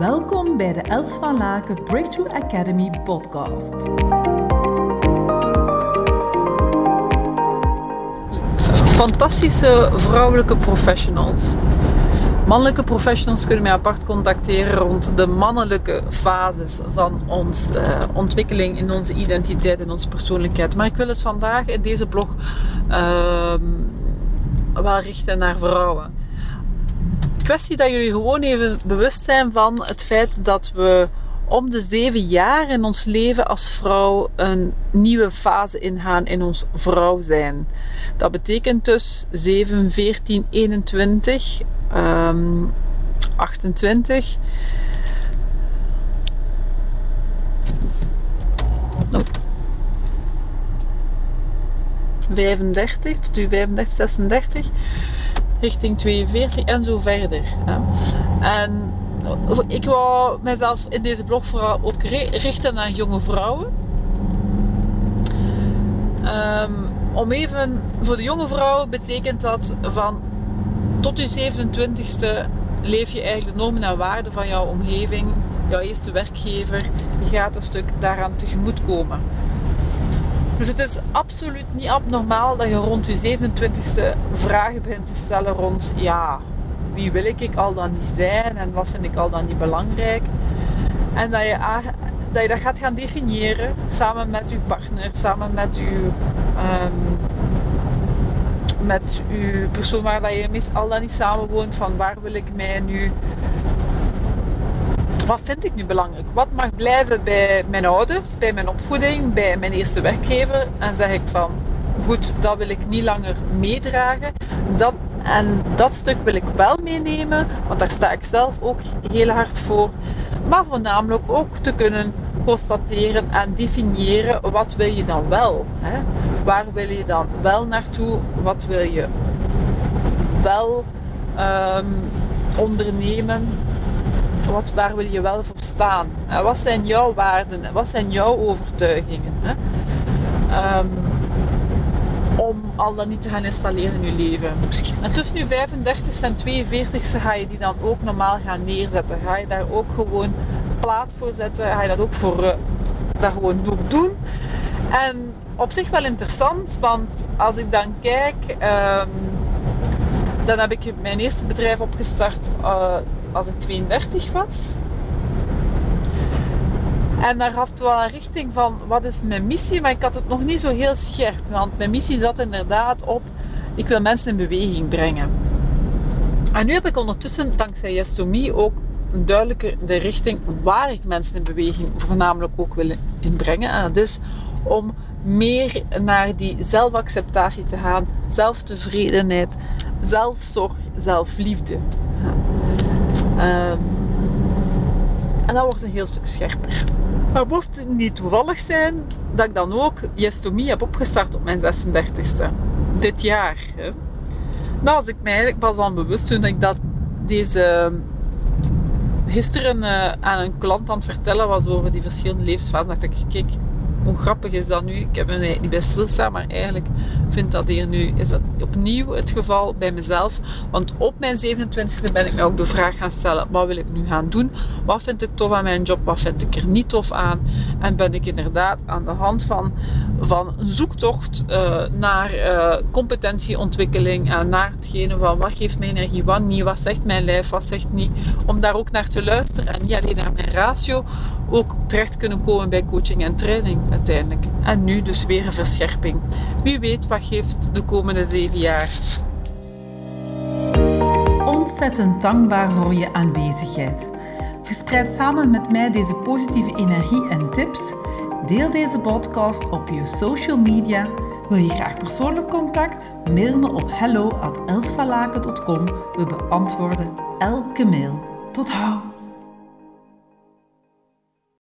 Welkom bij de Els van Laken Breakthrough Academy podcast. Fantastische vrouwelijke professionals. Mannelijke professionals kunnen mij apart contacteren rond de mannelijke fases van onze uh, ontwikkeling in onze identiteit en onze persoonlijkheid. Maar ik wil het vandaag in deze blog uh, wel richten naar vrouwen. Kwestie dat jullie gewoon even bewust zijn van het feit dat we om de zeven jaar in ons leven als vrouw een nieuwe fase ingaan in ons vrouw zijn. Dat betekent dus 7, 14, 21, um, 28. Oh. 35 tot u 35, 36 richting 42 en zo verder. En ik wou mezelf in deze blog vooral ook richten naar jonge vrouwen. Um, om even, voor de jonge vrouwen betekent dat van tot je 27ste leef je eigenlijk de normen en waarden van jouw omgeving, jouw eerste werkgever. Je gaat een stuk daaraan tegemoet komen. Dus het is absoluut niet abnormaal dat je rond je 27ste vragen begint te stellen rond, ja, wie wil ik, ik al dan niet zijn en wat vind ik al dan niet belangrijk. En dat je, dat, gaat gaan definiëren samen met je partner, samen met je, um, met uw persoon waar dat je meest al dan niet samenwoont, van waar wil ik mij nu wat vind ik nu belangrijk? Wat mag blijven bij mijn ouders, bij mijn opvoeding, bij mijn eerste werkgever? En zeg ik van, goed, dat wil ik niet langer meedragen. Dat, en dat stuk wil ik wel meenemen, want daar sta ik zelf ook heel hard voor. Maar voornamelijk ook te kunnen constateren en definiëren wat wil je dan wel. Hè? Waar wil je dan wel naartoe? Wat wil je wel um, ondernemen? Wat, waar wil je wel voor staan? En wat zijn jouw waarden? Wat zijn jouw overtuigingen? Hè? Um, om al dat niet te gaan installeren in je leven. En tussen je 35ste en 42ste ga je die dan ook normaal gaan neerzetten. Ga je daar ook gewoon plaat voor zetten. Ga je dat ook voor uh, dat gewoon doen. En op zich wel interessant, want als ik dan kijk, um, dan heb ik mijn eerste bedrijf opgestart uh, als ik 32 was. En daar gaf het wel een richting van wat is mijn missie, maar ik had het nog niet zo heel scherp. Want mijn missie zat inderdaad op, ik wil mensen in beweging brengen. En nu heb ik ondertussen, dankzij Yes to Me, ook een duidelijke de richting waar ik mensen in beweging voornamelijk ook wil inbrengen. En dat is om meer naar die zelfacceptatie te gaan, zelftevredenheid, zelfzorg, zelfliefde. Um, en dat wordt een heel stuk scherper. Maar mocht niet toevallig zijn dat ik dan ook Yestomie heb opgestart op mijn 36e. Dit jaar. Hè. Nou, als ik mij eigenlijk pas aan bewust toen ik dat deze gisteren uh, aan een klant aan het vertellen was over die verschillende levensfasen, dacht ik, kijk, hoe grappig is dat nu? Ik heb er niet bij stilstaan, maar eigenlijk vind dat hier nu, is dat opnieuw het geval bij mezelf. Want op mijn 27e ben ik me ook de vraag gaan stellen, wat wil ik nu gaan doen? Wat vind ik tof aan mijn job? Wat vind ik er niet tof aan? En ben ik inderdaad aan de hand van, van een zoektocht uh, naar uh, competentieontwikkeling en naar hetgene van wat geeft mij energie, wat niet, wat zegt mijn lijf, wat zegt niet. Om daar ook naar te luisteren en niet alleen naar mijn ratio, ook terecht kunnen komen bij coaching en training uiteindelijk. En nu dus weer een verscherping. Wie weet wat geeft de komende zeven jaar. Ontzettend dankbaar voor je aanwezigheid. Verspreid samen met mij deze positieve energie en tips. Deel deze podcast op je social media. Wil je graag persoonlijk contact? Mail me op hello@elsvalaken.com. We beantwoorden elke mail. Tot hou!